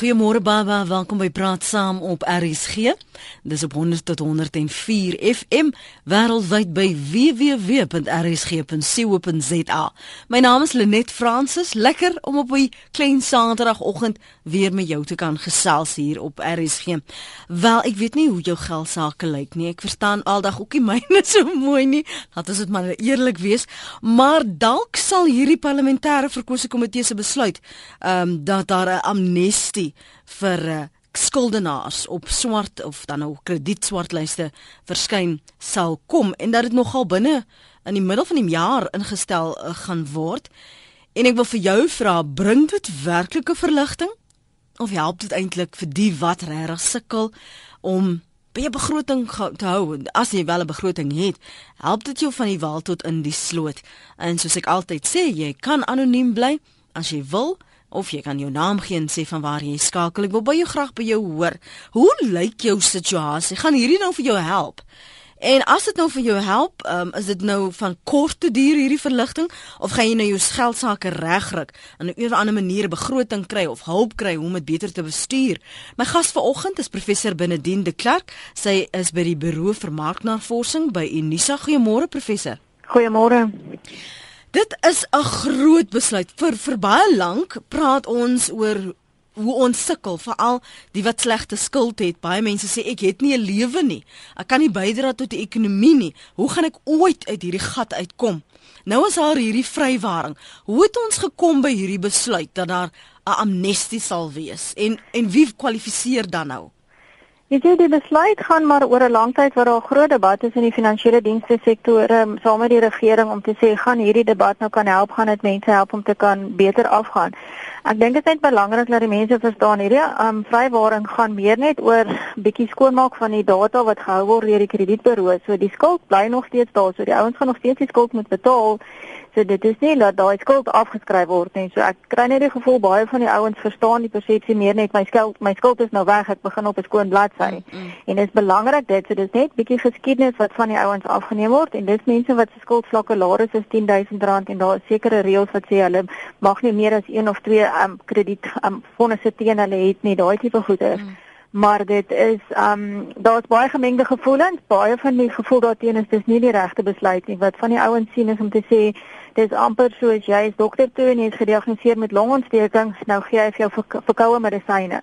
Goeiemôre Baba, welkom by Praat Saam op RSG. Dis op 100 tot 104 FM wêreldwyd by www.rsg.co.za. My naam is Lenet Fransis. Lekker om op 'n klein Saterdagoggend weer met jou te kan gesels hier op RSG. Wel, ek weet nie hoe jou geld sake lyk nie. Ek verstaan aldag ook nie myne so mooi nie. Laat ons dit maar eerlik wees, maar dalk sal hierdie parlementêre verkose komitee se besluit ehm um, dat daar 'n amnestie vir uh, skuldenaars op swart of dan nou kredietswartlyste verskyn sal kom en dat dit nogal binne in die middel van die jaar ingestel uh, gaan word. En ek wil vir jou vra, bring dit werklike verligting of help dit eintlik vir die wat regtig sukkel om by 'n begroting te hou? As jy wel 'n begroting het, help dit jou van die wal tot in die sloot. En soos ek altyd sê, jy kan anoniem bly as jy wil of jy kan jou naam gee en sê van waar jy skakel. Ek wil baie graag by jou hoor. Hoe lyk jou situasie? Gaan hierdie nou vir jou help? En as dit nou vir jou help, um, is dit nou van korte duur hierdie verligting of gaan jy nou jou geld sake regryk en 'n of ander manier begroting kry of hulp kry om dit beter te bestuur? My gas vanoggend is professor Benedien de Klerk. Sy is by die Buro vir Marknavorsing by Unisa. Goeiemôre professor. Goeiemôre. Dit is 'n groot besluit. Vir vir baie lank praat ons oor hoe ons sukkel, veral die wat slegte skuld het. Baie mense sê ek het nie 'n lewe nie. Ek kan nie bydra tot die ekonomie nie. Hoe gaan ek ooit uit hierdie gat uitkom? Nou is daar hierdie vrywaring. Hoe het ons gekom by hierdie besluit dat daar 'n amnestie sal wees? En en wie kwalifiseer dan nou? Jy sê die besluit gaan maar oor 'n lang tyd waar daar groot debat is in die finansiële dienste sektor um, saam met die regering om te sê gaan hierdie debat nou kan help gaan dit mense help om te kan beter afgaan. Ek dink dit is net belangrik dat die mense verstaan hierdie um, vrywaring gaan meer net oor bietjie skoonmaak van die data wat gehou word deur die kredietburo's. So die skuld bly nog steeds daar. So die ouens gaan nog steeds die skuld moet betaal. So dit is nie dat daai skuld afgeskryf word nie. So ek kry net die gevoel baie van die ouens verstaan die persepsie meer net my skuld my skuld is nou weg. Ek begin op 'n skoon bladsy. Mm, mm. En dit is belangrik dit. So dis net bietjie geskiedenis wat van die ouens afgeneem word en dis mense wat se skuldvlakke laer is as R10000 en daar is sekere reëls wat sê hulle mag nie meer as 1 of 2 um, krediet um, fondse teen hulle het nie. Daai tipe goede. Mm maar dit is um daar's baie gemengde gevoelens baie van die gevoel daarteen is dis nie die regte besluit nie wat van die ouens sien is om te sê dis amper soos jy is dokter toe en jy is gediagnoseer met longontsteking nou gee hy vir jou verkoue medisyne.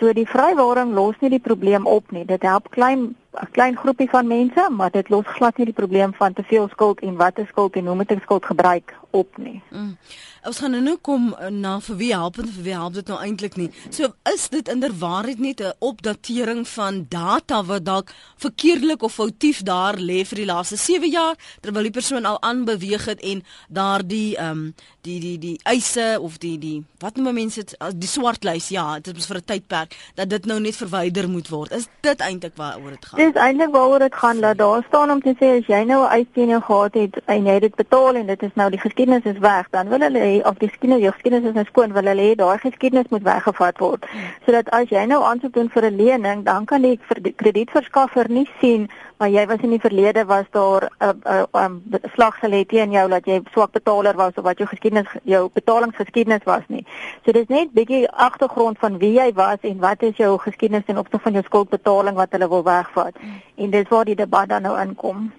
So die vrywaring los nie die probleem op nie. Dit help klein 'n klein groepie van mense maar dit los glad nie die probleem van te veel skuld en wat is skuld en hoe moet ek skuld gebruik op nie mm. Ons gaan nou kom eh, na vir wie help en vir wie help dit nou eintlik nie. So is dit inderwaarheid net 'n opdatering van data wat dalk verkeerdelik of foutief daar lê vir die laaste 7 jaar terwyl die persoon al aanbeweeg het en daardie ehm um, die die die eise of die die wat noem mense dit die swartlys ja, dit is vir 'n tydperk dat dit nou net verwyder moet word. Is dit eintlik waaroor dit gaan? Dis eintlik waaroor dit gaan dat daar staan om te sê as jy nou 'n jou gehad het en jy het dit betaal en dit is nou die geskiedenis is weg, dan wil hulle of die geskiedenis, jou geskiedenis is nou skoon, wil hulle hê daai geskiedenis moet weggevat word. Hmm. Sodat as jy nou aansoek doen vir 'n lening, dan kan die kredietverskaffer nie sien maar jy was in die verlede was daar 'n uh, 'n um, slag gelê teen jou dat jy swak betaler was of wat jou geskiedenis jou betalingsgeskiedenis was nie. So dis net bietjie agtergrond van wie jy was en wat is jou geskiedenis en opsig van jou skuldbetaling wat hulle wil wegvat. En dis waar die debat dan nou inkom.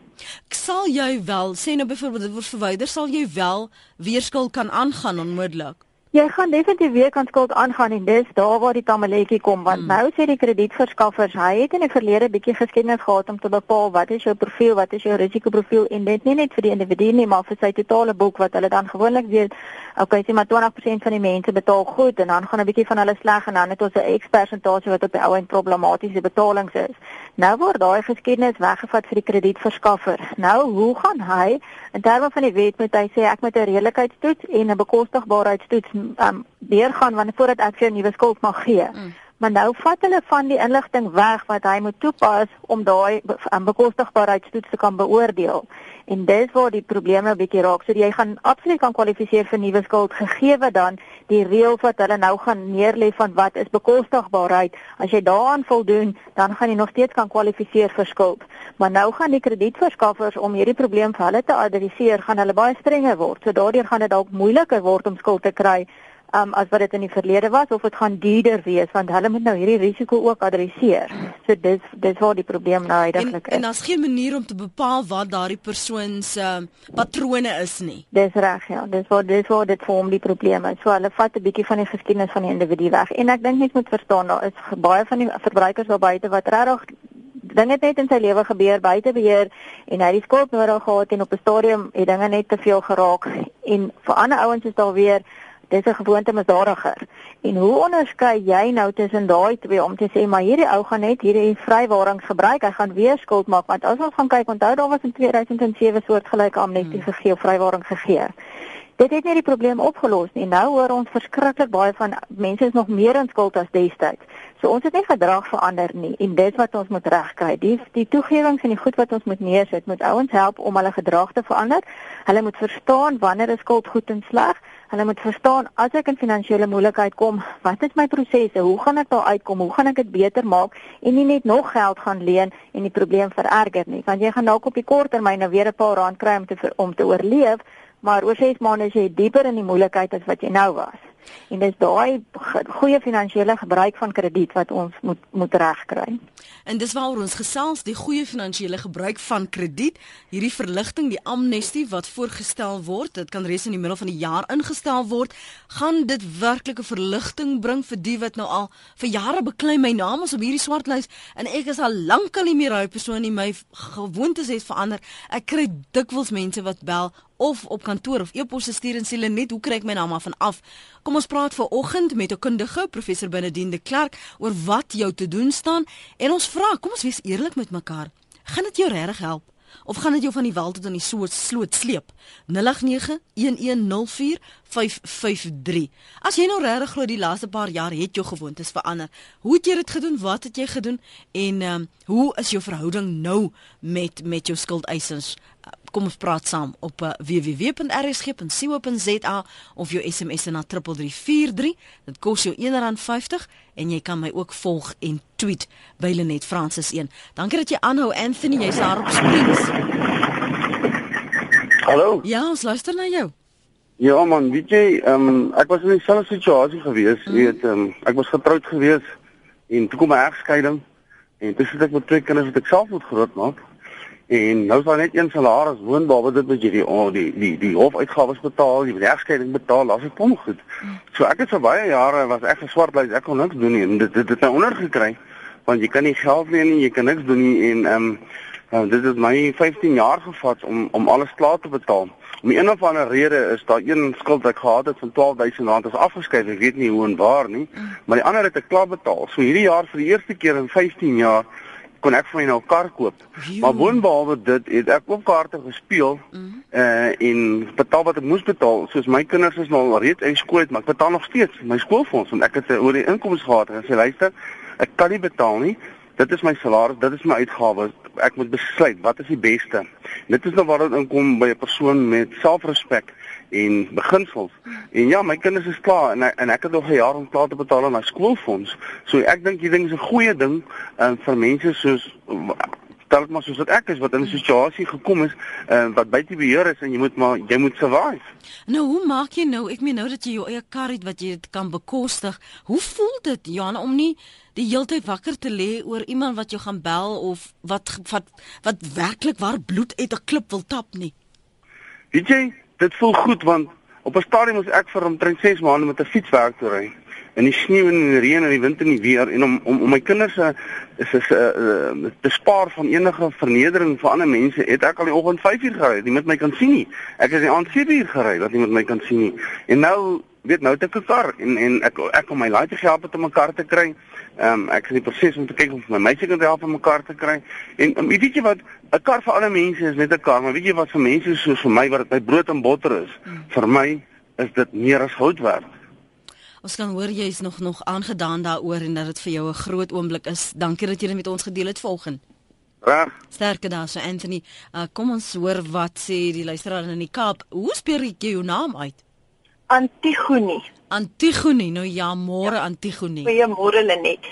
Sal jy wel sê nou byvoorbeeld dit word verwyder, sal jy wel weer skuld kan aangaan onmiddellik? Jy gaan definitief weer kan skuld aangaan en dis daar waar die tamaletjie kom want mm. nou sê die kredietverskaffers hy het in die verlede bietjie geskiedenis gehad om te bepaal wat is jou profiel, wat is jou risikoprofiel en dit nie net vir die individu nie maar vir sy totale boek wat hulle dan gewoonlik weet okay sê maar 20% van die mense betaal goed en dan gaan 'n bietjie van hulle sleg en dan het ons 'n X-persentasie wat op die ou end problematiese betalings is. Nou word daai geskiedenis weggevat vir die kredietverskaffer. Nou hoe gaan hy in terme van die wet moet hy sê ek moet 'n redelikheidstoets en 'n bekostigbaarheidstoets um deurgaan wanneer voordat ek vir 'n nuwe skuld mag gee. Mm. Maar nou vat hulle van die inligting weg wat hy moet toepas om daai bekostigbaarheidstoets te kan beoordeel. En dis waar die probleme 'n bietjie raak. So jy gaan absoluut kan kwalifiseer vir nuwe skuld gegee dan die reëls wat hulle nou gaan neerlê van wat is bekostigbaarheid. As jy daaraan voldoen, dan gaan jy nog steeds kan kwalifiseer vir skuld. Maar nou gaan die kredietverskaffers om hierdie probleem vir hulle te adresseer, gaan hulle baie strenger word. So daardeur gaan dit dalk moeiliker word om skuld te kry um, as wat dit in die verlede was of dit gaan duurder wees want hulle moet nou hierdie risiko ook adresseer. So dis dis waar die probleem nou uiteindelik is. En daar's geen manier om te bepaal wat daardie persoon se uh, patrone is nie. Dis reg ja, dis waar dis waar dit vir hom die probleem is. So hulle vat 'n bietjie van die geskiedenis van die individu weg en ek dink net moet verstaan daar is baie van die verbruikers daar buite wat regtig dinge net in sy lewe gebeur buite beheer en hy het die skuld nodig gehad en op 'n stadium het dinge net te veel geraak en vir ander ouens is daar weer dis 'n gewoonte misdadiger. En hoe onderskei jy nou tussen daai twee om te sê maar hierdie ou gaan net hierdie vrywarings gebruik, hy gaan weer skuld maak want as ons gaan kyk onthou daar was in 2007 soortgelyke amnestie hmm. gegee vrywaring gegee. Dit het nie die probleem opgelos nie. Nou hoor ons verskriklik baie van mense is nog meer in skuld as destyds. So ons het nie gedrag verander nie en dit wat ons moet regkry. Die die toegewings en die goed wat ons moet neersit, moet ouens help om hulle gedrag te verander. Hulle moet verstaan wanneer 'n skuld goed en sleg. Hulle moet verstaan as ek in finansiële moeilikheid kom, wat is my prosesse? Hoe gaan ek daar uitkom? Hoe gaan ek dit beter maak en nie net nog geld gaan leen en die probleem vererger nie. Want jy gaan dalk op die kort termyn nou weer 'n paar rand kry om te om te oorleef, maar oor 6 maande is jy dieper in die moeilikheid as wat jy nou was. En dis daai goeie finansiële gebruik van krediet wat ons moet moet regkry. En dis waaroor ons gesels, die goeie finansiële gebruik van krediet, hierdie verligting, die amnestie wat voorgestel word, dit kan reeds in die middel van die jaar ingestel word, gaan dit werklik 'n verligting bring vir die wat nou al vir jare beklei my naam is op hierdie swartlys en ek is al lank al nie meer daai persoon nie, my gewoontes het verander. Ek kry dikwels mense wat bel of op kantoor of e-pos stuur en sê hulle net hoe kry ek my naam af van af. Kom ons praat ver oggend met 'n kundige, professor Benedien de Klerk oor wat jou te doen staan en ons vra, kom ons wees eerlik met mekaar. Gaan dit jou regtig help? Of gaan dit jou van die wal tot in die soort sloot sleep? 0891104553. As jy nou regtig glo die laaste paar jaar het jou gewoontes verander, hoe het jy dit gedoen? Wat het jy gedoen? En ehm um, hoe is jou verhouding nou met met jou skuldeisers? Kom ons praat saam op uh, www.rsg.co.za of jou SMS na 3343. Dit kos jou R1.50 en jy kan my ook volg en tweet by Lenet Francis 1. Dankie dat jy aanhou Anthony, jy's daar op Springs. Hallo. Ja, ons luister na jou. Ja man, weet jy, um, ek was in dieselfde situasie gewees, mm. weet, um, ek was getroud gewees en toe kom 'n egskeiding en toe sit ek met twee kinders wat ek self moet grootmaak. En nou is daar net een salaris woonbaar wat dit wat jy die oh, die die die hofuitgawes betaal, die regskeiding betaal, as dit kom goed. So ek het vir baie jare was ek geswartlys, ek kon niks doen nie. En dit dit het my ondergekry want jy kan nie geld leen nie, jy kan niks doen nie en ehm um, uh, dit het my 15 jaar gevat om om alles klaar te betaal. Om een of ander rede is daar een skuld wat ek gehad het van 12000 rand is afgeskryf. Ek weet nie hoe en waar nie, maar die ander het ek klaar betaal. So hierdie jaar vir die eerste keer in 15 jaar kon ek vir my nou 'n kar koop. Jo. Maar boonbehalwe dit het ek ook kaarte gespeel mm -hmm. uh en betaal wat ek moes betaal. Soos my kinders is nou al reeds uit skool uit, maar ek betaal nog steeds my skoolfonds want ek het oor die inkomste gehad en sê luister, ek kan nie betaal nie. Dit is my salaris, dit is my uitgawes. Ek moet besluit wat is die beste. Dit is nou waar dit inkom by 'n persoon met selfrespek en beginsels. En ja, my kinders is klaar en en ek het nog 'n jaar om klaar te betaal aan my skoolfonds. So ek dink hierdie ding is 'n goeie ding um, vir mense soos dalk maar soos wat ek is wat in 'n situasie gekom is uh, wat buite beheer is en jy moet maar jy moet survive. Nou hoe maak jy nou? Ek meen nou dat jy jou eie kar het wat jy dit kan bekostig. Hoe voel dit Johan om nie die heeltyd wakker te lê oor iemand wat jou gaan bel of wat wat wat werklik waar bloed uit 'n klip wil tap nie? Weet jy, dit voel goed want op 'n stadium was ek vir omtrent 6 maande met 'n fiets werk toe ry in die sneeu en in die reën en die wind en die weer en om om om my kinders se 'n uh, te spaar van enige vernedering vir ander mense het ek al die oggend 5 uur gery nie met my kan sien nie ek het die aand 7 uur gery dat nie met my kan sien nie en nou weet nou het ek 'n kar en en ek ek kom my laaste gehelp het om 'n kar te kry Ehm um, ek is in die proses om te kyk of my meisie kan help om mekaar te kry. En um, weet jy wat, 'n kar vir ander mense is net 'n kar, maar weet jy wat vir mense soos vir my wat by brood en botter is, mm. vir my is dit meer as goud werd. Ons kan hoor jy is nog nog aangedaan daaroor en dat dit vir jou 'n groot oomblik is. Dankie dat jy dit met ons gedeel het vanoggend. Reg. Sterker daar so Anthony. Uh, kom ons hoor wat sê die luisteraar in die Kaap. Hoe speel jy jou naam uit? Antigone. Antigone, nou ja, môre ja. Antigone. Goeiemôre Lenet.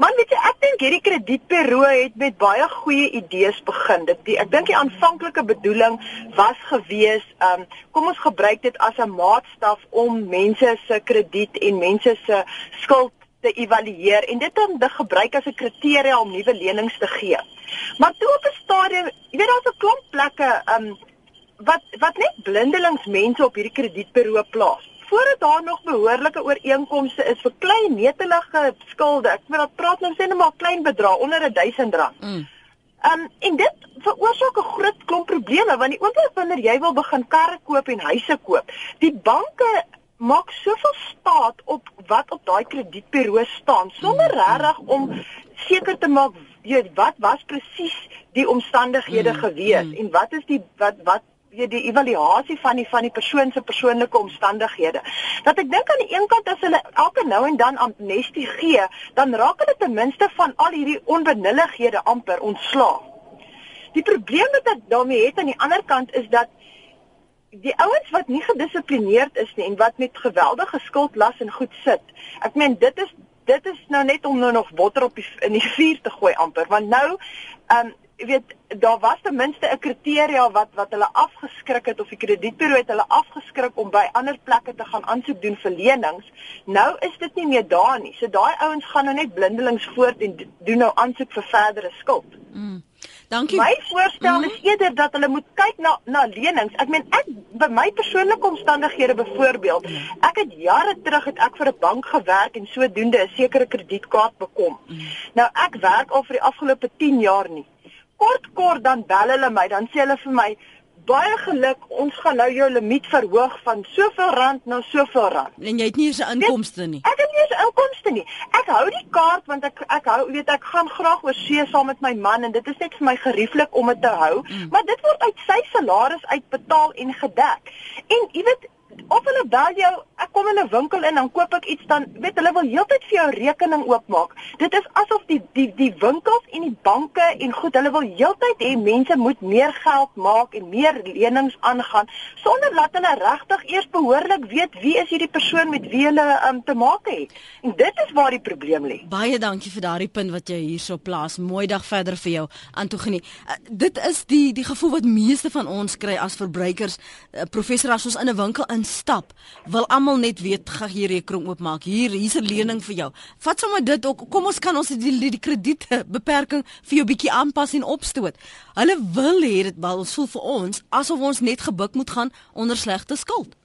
Man, weet jy, ek dink hierdie kredietburo het met baie goeie idees begin. Dit ek dink die aanvanklike bedoeling was gewees, um, kom ons gebruik dit as 'n maatstaf om mense se krediet en mense se skuld te evalueer en dit dan te gebruik as 'n kriteria om nuwe lenings te gee. Maar toe op 'n stadium, jy weet daar's 'n klomp plekke um wat wat net blindelings mense op hierdie kredietburo plaas voordat daar nog behoorlike ooreenkomste is vir klein netelige skulde. Ek wil praat nou sê net maar klein bedrag onder 'n 1000 rand. Mm. Um en dit veroorsaak 'n groot klomp probleme want die oomblik wanneer jy wil begin karre koop en huise koop, die banke maak soveel staat op wat op daai kredietburo staan sonder mm. regtig om seker te maak weet wat was presies die omstandighede mm. gewees mm. en wat is die wat wat weet die evaluasie van die van die persoon se persoonlike omstandighede. Dat ek dink aan die een kant as hulle elke nou en dan amnestie gee, dan raak hulle ten minste van al hierdie onbenullighede amper ontslae. Die probleem wat ek daarmee het aan die ander kant is dat die ouens wat nie gedissiplineerd is nie en wat met geweldige skuldlas en goed sit. Ek meen dit is dit is nou net om nou nog botter op die in die vuur te gooi amper want nou ehm um, jy weet daar was ten minste 'n kriteria wat wat hulle afgeskrik het of die kredietburo het hulle afgeskrik om by ander plekke te gaan aansoek doen vir lenings. Nou is dit nie meer daar nie. So daai ouens gaan nou net blindelings voort en doen nou aansoek vir verdere skuld. Mm. Dankie. My voorstel mm. is eerder dat hulle moet kyk na na lenings. Ek meen ek by my persoonlike omstandighede byvoorbeeld, ek het jare terug het ek vir 'n bank gewerk en sodoende 'n sekere kredietkaart bekom. Mm. Nou ek werk al vir die afgelope 10 jaar nie kort kort dan bel hulle my, dan sê hulle vir my baie geluk, ons gaan nou jou limiet verhoog van soveel rand na soveel rand. En jy het nie eens 'n inkomste nie. Ek het nie eens 'n inkomste nie. Ek hou die kaart want ek ek hou weet ek gaan graag oor see saam met my man en dit is net vir my gerieflik om dit te hou, mm. maar dit word uit sy salaris uitbetaal en gedek. En jy weet of hulle bel jou, ek kom in 'n winkel in dan koop ek iets dan weet hulle wil heeltyd vir jou rekening oopmaak. Dit is asof die die die winkels en die banke en goed, hulle wil heeltyd hê mense moet meer geld maak en meer lenings aangaan sonder dat hulle regtig eers behoorlik weet wie is hierdie persoon met wie hulle um, te maak het. En dit is waar die probleem lê. Baie dankie vir daardie punt wat jy hierso plaas. Mooi dag verder vir jou, Antogenie. Uh, dit is die die gevoel wat meeste van ons kry as verbruikers. Uh, professor as ons in 'n winkel in stap, wil almal net weet gaan hier rekening oopmaak. Hier, hier's 'n lening vir jou. Vat sommer dit ook. Kom ons kan ons die die, die krediete beperking vir jou bietjie aanpas en opstoot. Hulle wil hê dit wel ons voel vir ons asof ons net gebuk moet gaan onder slegte skuld.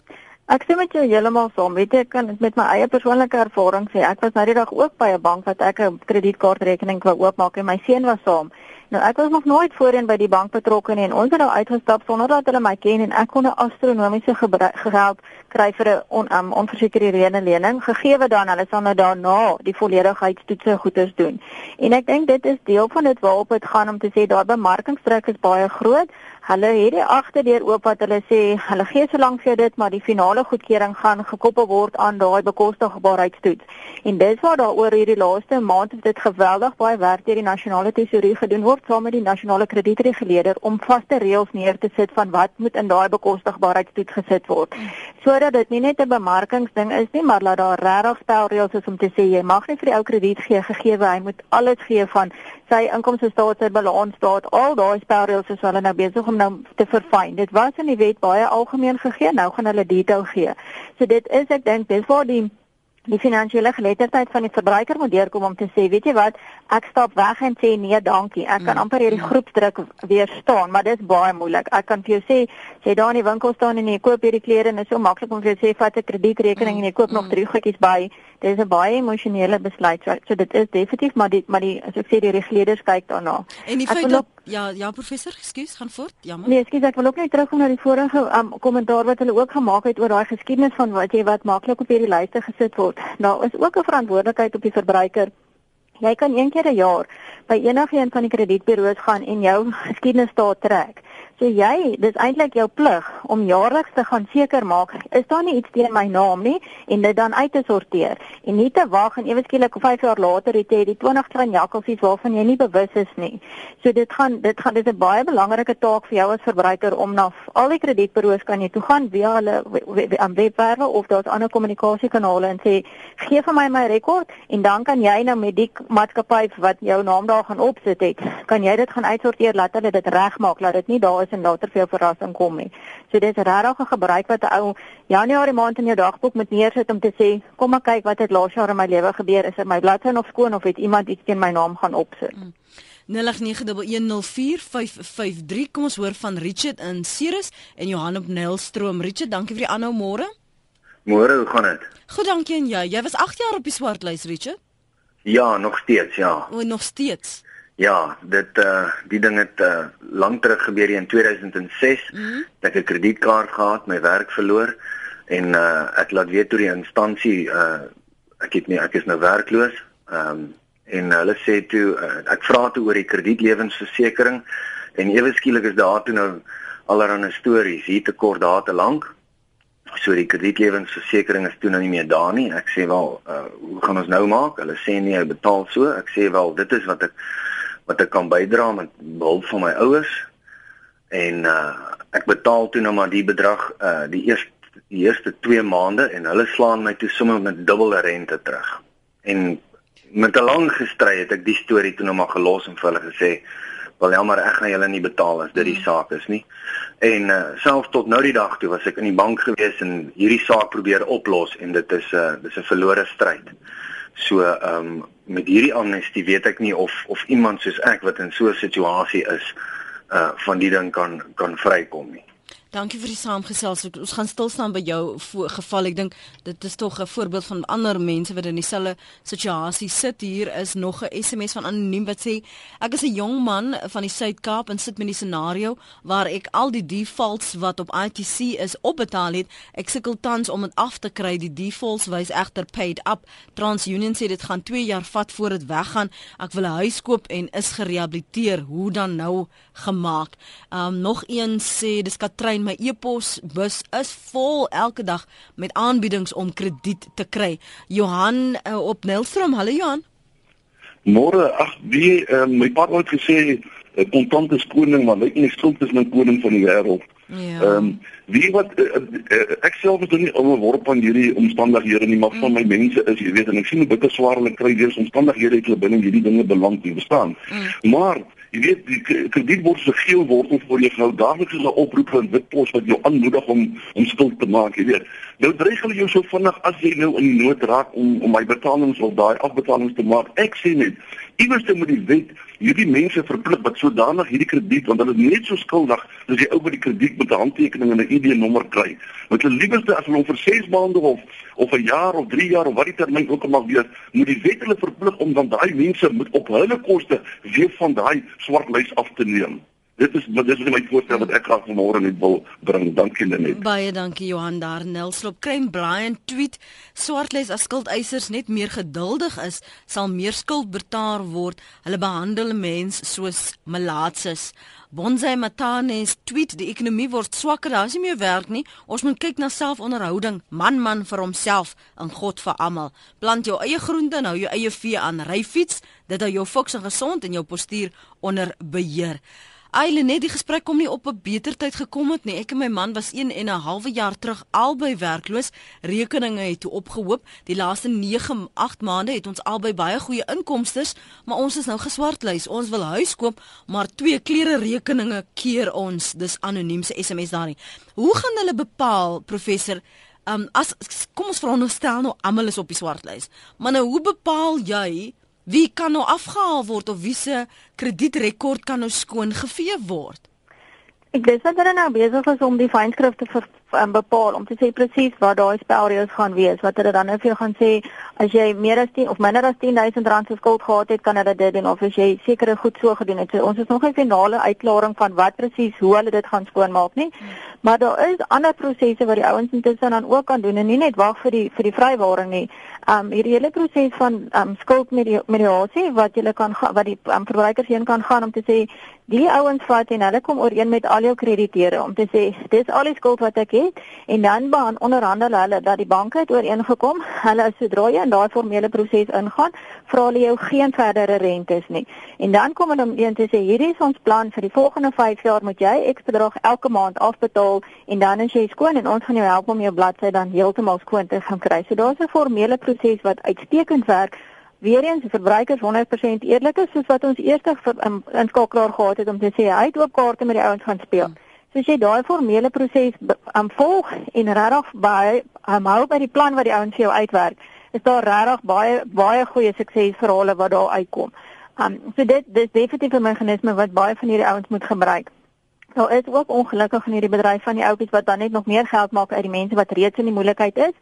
Ek sê met jou heeltemal saam. Weet jy, ek kan met my eie persoonlike ervaring sê, ek was nou die dag ook by 'n bank wat ek 'n kredietkaartrekening wou oopmaak en my seun was saam. Nou ek was nog nooit voorheen by die bank betrokke nie en ons het nou uitgestap sonder dat hulle my ken en ek kon 'n astronomiese geld kry vir 'n on, um, onversekerde lening gegee dan hulle sal nou daarna die volledigheidstoetse goeders doen. En ek dink dit is deel van dit waarop dit gaan om te sê daai bemarkingstrek is baie groot. Hulle het die agterdeur oop wat hulle sê hulle gee so lank vir dit maar die finale goedkeuring gaan gekoppel word aan daai bekostigbaarheidstoets. En dis waar daaroor hierdie laaste maand het dit geweldig baie werk deur die nasionale tesourie gedoen word saam met die nasionale kredietreguleerder om vaste reëls neer te sit van wat moet in daai bekostigbaarheidstoets gesit word. Sodat dit nie net 'n bemarkingsding is nie, maar dat daar regtig spelreëls is om te sê jy mag nie vir die ou krediet gee gegee hy moet alles gee van sy inkomste staat, sy balans staat, al daai spelreëls is hulle nou besig om nou te verfyn. Dit was in die wet baie algemeen gegee, nou gaan hulle detail gee. So dit is ek dink dis waar die die finansiële geletterdheid van die verbruiker moet deurkom om te sê, weet jy wat, ek stap weg en sê nee, dankie. Ek kan mm. amper hierdie groepsdruk weerstaan, maar dit is baie moeilik. Ek kan vir jou sê, as jy daar in die winkel staan en jy koop hierdie klere en dit is so maklik om vir jou sê vat 'n kredietrekening en jy koop nog drie goedjies by. Dit is 'n baie emosionele besluit. So, so dit is definitief, maar die maar die as ek sê die reguleerders kyk daarna. En die feit dat ja, ja professor, ekskuus, gaan voort. Jammer. Nee, ekskuus, ek wil ook net terugkom na die vorige um, kommentaar wat hulle ook gemaak het oor daai geskiedenis van wat jy wat maklik op hierdie lyste gesit word. Daar is ook 'n verantwoordelikheid op die verbruiker. Jy kan een keer 'n jaar by enige een van die kredietburo's gaan en jou geskiedenis daar trek So jy, dis eintlik jou plig om jaarliks te gaan seker maak, is daar nie iets teen my naam nie en dit dan uit te sorteer en nie te wag en ewe skielik 5 jaar later het jy die 20 klein jakkalsies waarvan jy nie bewus is nie. So dit gaan dit gaan dit is 'n baie belangrike taak vir jou as verbruiker om na al die kredietburo's kan jy toe gaan via hulle aan webwerwe of daar's ander kommunikasiekanale en sê gee vir my my rekord en dan kan jy nou met die maatskappy wat jou naam daar gaan opsit het, kan jy dit gaan uitsorteer laat hulle dit regmaak dat dit nie daar is en later vir jou verrassing kom nie. So dis regtig 'n gebruik wat 'n ou Januarie maand in jou dagboek moet neersit om te sê, kom ek kyk wat het laas jaar in my lewe gebeur, is dit my bladsy nog skoon of het iemand iets teen my naam gaan opsit? Hmm. 0891104553 kom ons hoor van Richard in Ceres en Johan op Nelstroom. Richard, dankie vir die aanhou môre. Môre, hoe gaan dit? Goed, dankie en jy. Jy was 8 jaar op die swartlys, Richard? Ja, nog steeds, ja. O, nog steeds. Ja, dit uh die ding het uh lank terug gebeur in 2006. Mm -hmm. Ek het 'n kredietkaart gehad, my werk verloor en uh ek laat weet toe die instansie uh ek het nie ek is nou werkloos. Ehm um, en hulle sê toe uh, ek vra toe oor die kredietlewensversekering en ewe skielik is daar toe nou allerlei stories hier te kort daar te lank. So die kredietlewensversekering is toe nou nie meer daar nie. Ek sê wel, uh, hoe gaan ons nou maak? Hulle sê nee, hy betaal so. Ek sê wel, dit is wat ek wat ek kan bydra met hulp van my ouers en uh ek betaal toe nou maar die bedrag uh die eerste die eerste 2 maande en hulle slaan my toe sommer met dubbele rente terug. En met 'n lang gestry het ek die storie toe nou maar gelos en vir hulle gesê wel jammer ek gaan julle nie betaal as dit die mm. saak is nie. En uh selfs tot nou die dag toe was ek in die bank gewees en hierdie saak probeer oplos en dit is 'n uh, dis 'n verlore stryd. So ehm um, met hierdie amnestie weet ek nie of of iemand soos ek wat in so 'n situasie is uh van die ding kan kan vrykom nie. Dankie vir die saamgesels. Ons gaan stil staan by jou geval. Ek dink dit is tog 'n voorbeeld van ander mense wat in dieselfde situasie sit. Hier is nog 'n SMS van anoniem wat sê: Ek is 'n jong man van die Suid-Kaap en sit met die scenario waar ek al die defaults wat op ITC is opbetaal het. Ek sukkel tans om dit af te kry. Die defaults wys egter paid up. TransUnion sê dit gaan 2 jaar vat voor dit weggaan. Ek wil 'n huis koop en is gerehabiliteer. Hoe dan nou gemaak? Um nog een sê dis Katrein my e-pos bus is vol elke dag met aanbiedings om krediet te kry. Johan uh, op Nelstroom, hallo Johan. Môre, ag, wie uh, my pa het gesê kontant is koning, maar lyk nie skuld is my koning van die wêreld. Ja. Ehm um, wie wat uh, uh, ek self is nou nie onderworp aan hierdie omstandighede nie, maar mm. van my mense is, jy weet, en ek sien hoe bitter swaar hulle kry deur omstandighede het hulle binne hierdie dinge beland nie bestaan. Mm. Maar Jy weet die krediet word so geel word of vir jou nou daagliks is 'n oproep van Witpos wat jou aanmoedig om om skuld te maak, jy weet. Nou dreig hulle jou so vinnig as jy nou in die nood raak om om my betalings of daai afbetalings te maak. Ek sê net, iewers moet die wet hierdie mense verplig wat sodanig hierdie krediet want hulle is net so skuldig as die ou wat die krediet met 'n handtekening en 'n ID-nommer kry. Wat hulle liewerste as hulle hom vir 6 maande of of 'n jaar of 3 jaar of wat die termyn ook al mag wees, moet die wet hulle verplig om dan daai mense moet op hulle koste weer van daai swart lys af te neem. Dit is dit is my voorstel wat ek graag vanmôre net wil bring. Dankie Lenet. Baie dankie Johan daar Nelslop. Klein Brian tweet swartlys as skuldeisers net meer geduldig is, sal meer skuld betaal word. Hulle behandel mense soos malaatses. Bonsai Matanes tweet die ekonomie word swakker, daar is nie meer werk nie. Ons moet kyk na selfonderhouding, man man vir homself en God vir almal. Plant jou eie groente en hou jou eie vee aan. Ry fiets, dit hou jou fokus en gesond en jou postuur onder beheer. Eile net die gesprek kom nie op 'n beter tyd gekom het nie. Ek en my man was 1 en 'n halwe jaar terug albei werkloos. Rekeninge het toe opgehoop. Die laaste 9, 8 maande het ons albei baie goeie inkomste, maar ons is nou geswartlys. Ons wil huis koop, maar twee klere rekeninge keer ons. Dis anoniem se SMS daarin. Hoe gaan hulle bepaal, professor? Um as kom ons veronderstel nou almal is op die swartlys. Maar nou hoe bepaal jy Wie kan nou afgehaal word of wie se kredietrekord kan nou skoon gevee word? Ek weet dat hulle nou besig is om die fynskrifte vir um, bepaal om te sê presies wat daai spelreëls gaan wees. Wat hulle dan nou vir jou gaan sê as jy meer as 10 of minder as 10000 rand se skuld gehad het, kan hulle dit doen of as jy sekere goed so gedoen het. So ons is nog nie finale uitklaring van wat presies hoe hulle dit gaan skoonmaak nie. Maar daar is ander prosesse wat die ouens intussen dan ook kan doen en nie net wag vir die vir die vrywaring nie. Um hierdie hele proses van um skuldmediasie wat jy kan wat die um, verbruikers heen kan gaan om te sê die ouens vat en hulle kom ooreen met al jou krediteure om te sê dis al die skuld wat ek het en dan baan onderhandel hulle dat die banke het ooreengekom. Hulle sodra jy in daai formele proses ingaan vra hulle jou geen verdere rentes nie. En dan kom hulle om een te sê hierdie is ons plan vir die volgende 5 jaar. Moet jy ek bedrag elke maand afbetaal en dan as jy skoon en ons gaan jou help om jou bladsy dan heeltemal skoon te gaan kry. So daar's 'n formele proses wat uitstekend werk. Weer eens verbruikers 100% eerlik is soos wat ons eerste in, skakelaar gehad het om te sê hy het ook kaarte met die ouens gaan speel. So as jy daai formele proses aan volg en regtig by um, hou by die plan wat die ouens vir jou uitwerk, is daar regtig baie baie goeie suksesverhale wat daar uitkom. Um so dit dis definitief 'n meganisme wat baie van hierdie ouens moet gebruik. Nou is ook ongelukkig in hierdie bedryf van die ouppies wat dan net nog meer geld maak uit die mense wat reeds in die moeilikheid is.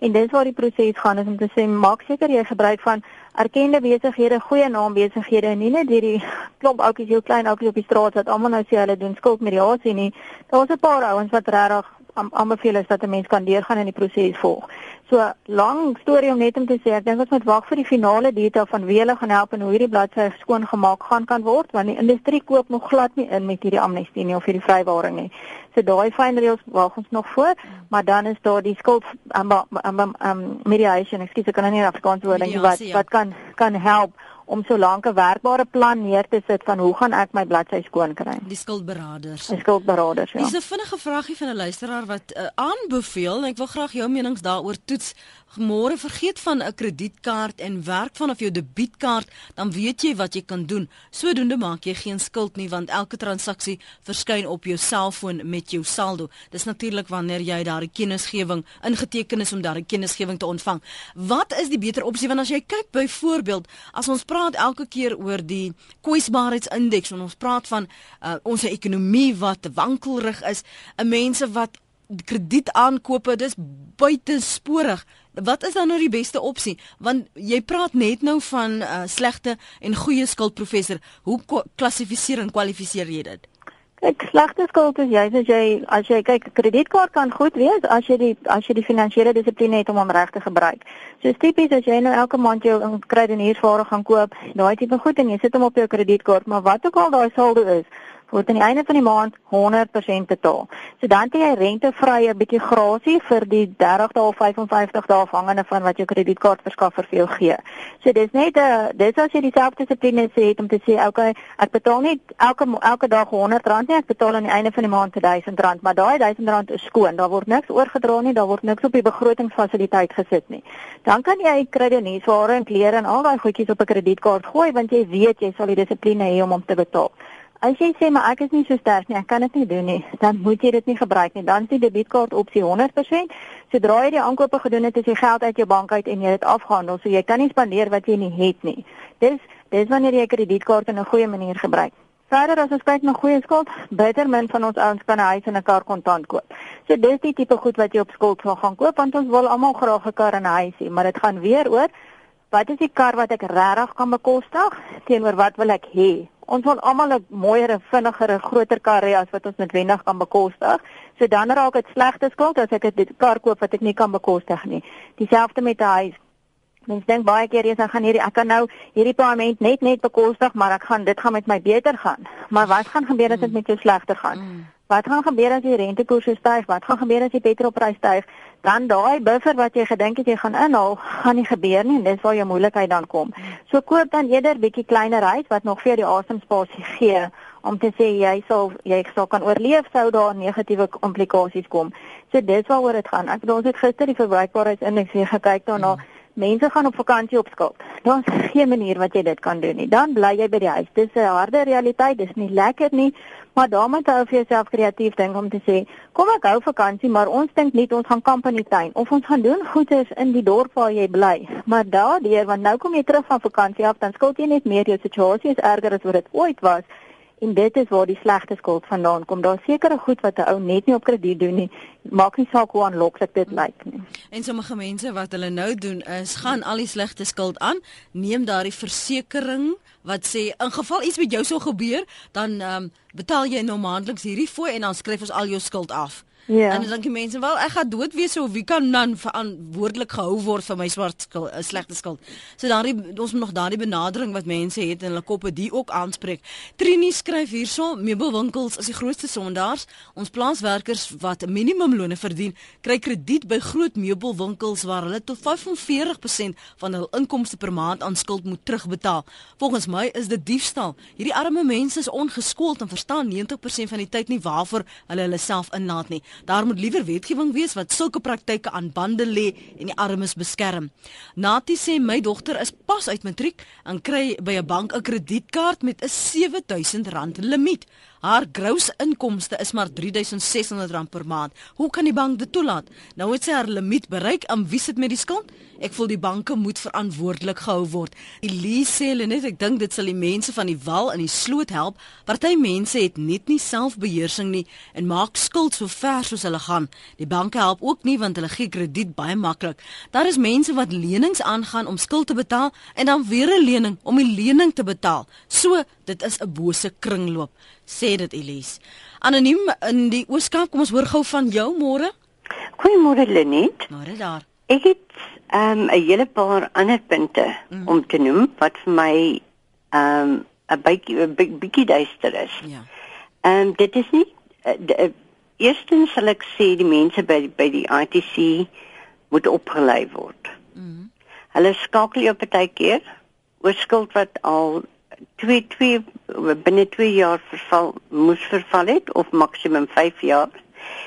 En dis waar die proses gaan is om te sê maak seker jy gebruik van erkende besighede, goeie naam besighede en nie net hierdie klomp ouppies, jou klein ouppies op die straat wat almal nou sê hulle doen skuldmediasie nie. Daar's 'n paar ouens wat regtig aanbeveel is dat 'n mens kan deurgaan in die proses volg. So lank storie om net om te sê, ek dink ons moet wag vir die finale detail van wie hulle gaan help en hoe hierdie bladsy skoon gemaak gaan kan word want die industrie koop nog glad nie in met hierdie amnestie nie of hierdie vrywaring nie. So daai fyn reëls wag ons nog voor, maar dan is daar die skuld um, um, um, mediation, ekskuus ek kan nou nie Afrikaans woord dink ja, wat ja. wat kan kan help om so lank 'n werkbare plan neer te sit van hoe gaan ek my bladsy skoon kry. Die skuldberaders. Die skuldberaders, ja. Dis 'n vinnige vraagie van 'n luisteraar wat uh, aanbeveel en ek wil graag jou menings daaroor toets. Môre vergeet van 'n kredietkaart en werk vanaf jou debietkaart, dan weet jy wat jy kan doen. Sodoende maak jy geen skuld nie want elke transaksie verskyn op jou selfoon met jou saldo. Dis natuurlik wanneer jy daardie kennisgewing ingeteken is om daardie kennisgewing te ontvang. Wat is die beter opsie want as jy kyk byvoorbeeld as ons praat elke keer oor die kwesbaarheidsindeks en ons praat van uh, ons ekonomie wat wankelrig is, mense wat kredietaankope dis buitensporig wat is dan nou die beste opsie? Want jy praat net nou van uh, slegte en goeie skuld professor. Hoe klassifiseer en kwalifiseer jy dit? Kyk, slegte skuld is jy as jy as jy kyk kredietkaart kan goed wees as jy die as jy die finansiële dissipline het om hom reg te gebruik. So tipies as jy nou elke maand jou kredietniersvare gaan koop, daai tipe goed en jy sit hom op jou kredietkaart, maar wat ook al daai saldo is, word aan die einde van die maand 100% betaal. So dan het jy rentevrye bietjie grasie vir die 30 dae of 55 dae afhangende van wat jou kredietkaartverskaffer vir jou gee. So dis net 'n uh, dis as jy dieselfde dissipline het om te sê okay, ek betaal nie elke elke dag R100 nie, ek betaal aan die einde van die maand R1000, maar daai R1000 is skoon. Daar word niks oorgedra nie, daar word niks op die begrotingsfasiliteit gesit nie. Dan kan jy kredietnuusware en klere en al daai goedjies op 'n kredietkaart gooi want jy weet jy sal die dissipline hê om hom te betaal. As jy sê maar ek is nie so sterk nie, ek kan dit nie doen nie, dan moet jy dit nie gebruik nie. Dan is die debietkaart opsie 100%. Sodra jy die aankope gedoen het, is die geld uit jou bank uit en jy het afgehandel, so jy kan nie spandeer wat jy nie het nie. Dis dis wanneer jy 'n kredietkaart in 'n goeie manier gebruik. Verder as ons kyk na goeie skuld, beter min van ons ouens kan 'n huis en 'n kar kontant koop. So dis die tipe goed wat jy op skuld wil gaan koop want ons wil almal graag 'n kar en 'n huis hê, maar dit gaan weer oor wat is die kar wat ek regtig kan bekostig teenoor wat wil ek hê? Ons wil almal 'n mooier, vinniger, groter kar hê as wat ons noodwendig kan bekostig. So dan raak dit slegte skuld as ek 'n kar koop wat ek nie kan bekostig nie. Dieselfde met 'n huis. Mens dink baie keer eens ek gaan hierdie ek kan nou hierdie paaiement net net bekostig, maar ek gaan dit gaan met my beter gaan. Maar wat gaan gebeur as dit met jou slegter gaan? Mm. Wat gaan gebeur as die rentekoerse styg? Wat gaan gebeur as die petrolprys styg? Dan daai buffer wat jy gedink het jy gaan inhaal, gaan nie gebeur nie en dis waar jou moeilikheid dan kom. So koop dan eerder bietjie kleiner huis wat nog vir die asemspasie gee om te sê jy sal jy sal kan oorleef sou daar negatiewe implikasies kom. So dis waaroor dit gaan. Ek het ons het gister die verbruikbaarheidsindeks weer gekyk daarna. Hmm. Mense gaan op vakansie op skuld. Daar's geen manier wat jy dit kan doen nie. Dan bly jy by die huis. Dis 'n harde realiteit. Dis nie lekker nie, maar dan moet jy vir jouself kreatief dink om te sê, kom ek hou vakansie, maar ons dink net ons gaan kamp in die tuin of ons gaan doen goeders in die dorp waar jy bly. Maar daardeur, want nou kom jy terug van vakansie af, dan skuld jy net meer. Jou situasie is erger as wat dit ooit was en dit is waar die slegte skuld vandaan kom. Daar's sekere goed wat 'n ou net nie op krediet doen nie. Maak nie saak hoe aanloklik dit lyk nie. En sommige mense wat hulle nou doen is gaan al die slegte skuld aan, neem daardie versekering wat sê in geval iets met jou sou gebeur, dan ehm um, betaal jy nou maandeliks hierdie fooi en dan skryf ons al jou skuld af. Ja. En dan dink die mense wel ek gaan dood wees of wie kan dan verantwoordelik gehou word vir my swart skuld, 'n slegte skuld. So daardie ons moet nog daardie benadering wat mense het in hulle koppe die ook aanspreek. Trini skryf hierso meubelwinkels is die grootste sondaars. Ons plaaswerkers wat minimumlone verdien, kry krediet by groot meubelwinkels waar hulle tot 45% van hul inkomste per maand aan skuld moet terugbetaal. Volgens my is dit diefstal. Hierdie arme mense is ongeskoold en verstaan 90% van die tyd nie waarvoor hulle hulle self inlaat nie. Daar moet liewer wetgewing wees wat sulke praktyke aan bande lê en die armes beskerm. Nati sê my dogter is pas uit matriek en kry by 'n bank 'n kredietkaart met 'n R7000 limiet. Haar gross inkomste is maar R3600 per maand. Hoe kan die bank dit toelaat? Nou het sy haar limiet bereik. Am wie sit met die skuld? Ek voel die banke moet verantwoordelik gehou word. Elise sê net ek dink dit sal die mense van die wal in die sloot help. Party mense het net nie selfbeheersing nie en maak skuld so ver soos hulle gaan. Die banke help ook nie want hulle gee krediet baie maklik. Daar is mense wat lenings aangaan om skuld te betaal en dan weer 'n lening om die lening te betaal. So, dit is 'n bose kringloop, sê dit Elise. Anoniem in die Ooskaap, kom ons hoor gou van jou môre. Goeiemôre Lenet. Môre daar. Ek het ehm um, 'n hele paar ander punte mm. om te noem wat vir my ehm um, 'n bietjie 'n bietjie duister is. Ja. Ehm um, dit is nie uh, eerstens sal ek sê die mense by by die ITC moet opgelei word. Mm. Hulle skakel jou partykeer oor skuld wat al 2 2 binne 2 jaar verval moes verval het of maksimum 5 jaar.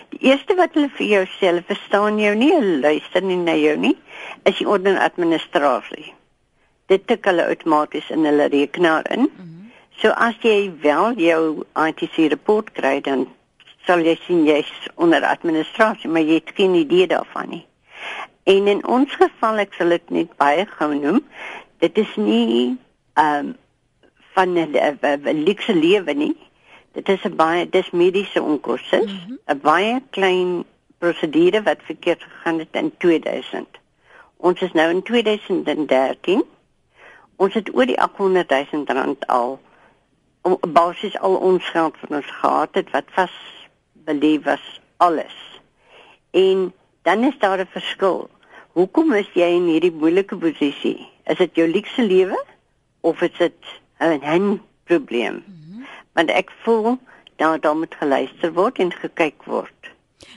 Die eerste wat hulle vir jou sê, hulle verstaan jou nie, hulle luister nie na jou nie, is die orde administrasie. Dit tik hulle outomaties in hulle rekenaar in. Mm -hmm. So as jy wel jou ITC rapport kry, dan sal jy sien jy's onder administrasie, maar jy het geen idee daarvan nie. En in ons geval, ek sal dit net baie gou noem, dit is nie ehm um, van 'n luxe lewe nie. Dit is 'n baie dis mediese onkoste, 'n mm -hmm. baie klein prosedure wat verkeerd gegaan het in 2000. Ons is nou in 2013. Ons het oor die 800 000 rand al om basies al ons geld van ons gehad het wat vas belê was alles. En dan is daar 'n verskil. Hoekom is jy in hierdie moeilike posisie? Is dit jou luukse lewe of is dit 'n 'n probleem? Mm -hmm want ek voel dat daar moet geluister word en gekyk word.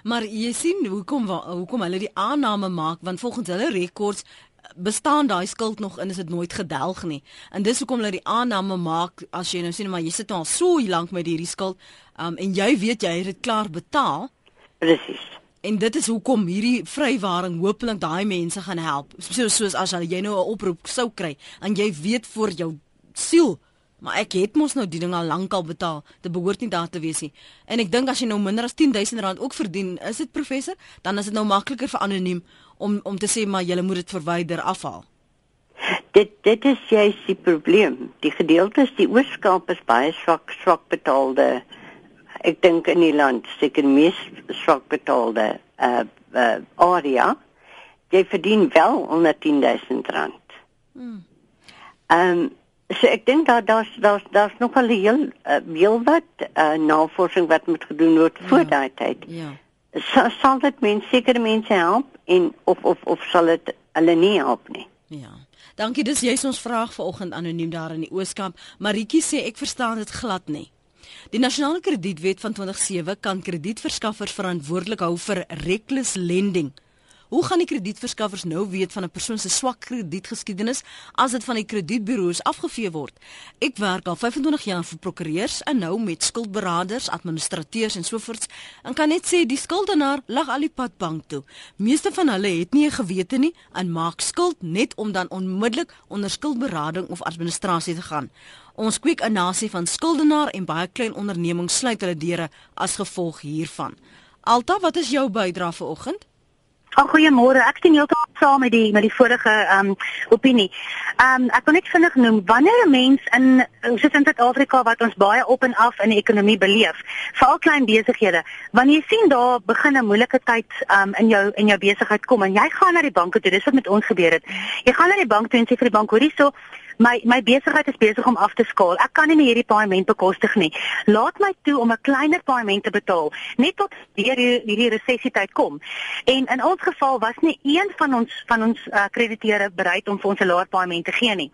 Maar jy sien hoekom hoekom hulle die aanname maak want volgens hulle rekords bestaan daai skuld nog en is dit nooit gedelg nie. En dis hoekom hulle die aanname maak as jy nou sien maar jy sit nou al so lank met hierdie skuld um, en jy weet jy het dit klaar betaal. Presies. En dit is hoekom hierdie vrywaring hopelik daai mense gaan help. Soos soos as jy nou 'n oproep sou kry en jy weet vir jou siel Maar ek het mos nou die ding al lank al betaal. Dit behoort nie daar te wees nie. En ek dink as jy nou minder as 10000 rand ook verdien, is dit professor, dan is dit nou makliker vir anoniem om om te sê maar jy moet dit verwyder afhaal. Dit dit is juist die probleem. Die gedeeltes die oorskaap is baie swak swak betaalde. Ek dink in die land seker mees swak betaalde uh uh area. Jy verdien wel onder 10000 rand. Hmm. Ehm um, So ek dink daar daar's daar's daar's nog al heel uh, heel wat uh, navorsing wat moet gedoen word ja. voor daai tyd. Ja. Sal, sal dit mense sekere mense help en of of of sal dit hulle nie help nie. Ja. Dankie, dis jy's ons vraag vanoggend anoniem daar in die Ooskamp. Maritjie sê ek verstaan dit glad nie. Die nasionale kredietwet van 2007 kan kredietverskaffers verantwoordelik hou vir reckless lending. Hoe gaan die kredietverskaffers nou weet van 'n persoon se swak kredietgeskiedenis as dit van die kredietburo's afgevee word? Ek werk al 25 jaar vir prokureurs en nou met skuldberaders, administrateurs en sovoorts en kan net sê die skuldenaar lag al die pad bank toe. Meeste van hulle het nie 'n gewete nie en maak skuld net om dan onmiddellik onder skuldberading of administrasie te gaan. Ons kweek 'n nasie van skuldenaar en baie klein ondernemings sluit hulle deure as gevolg hiervan. Alta, wat is jou bydrae vanoggend? Ag goeiemôre. Ek sien heeltemal saam met die met die vorige ehm um, opinie. Ehm um, ek wil net vinnig noem wanneer 'n mens in soos in Suid-Afrika wat ons baie op en af in die ekonomie beleef, veral klein besighede, wanneer jy sien daar begin 'n moeilike tyd ehm um, in jou in jou besigheid kom en jy gaan na die banke toe, dis wat met ons gebeur het. Jy gaan na die bank toe en sê vir die bank, hoorie so, my my besigheid is besig om af te skaal. Ek kan nie meer hierdie paaiement bekostig nie. Laat my toe om 'n kleiner paaiement te betaal net tot weer hierdie resessietyd kom. En in ons geval was nie een van ons van ons uh, krediteure bereid om vir ons 'n laer paaiement te gee nie.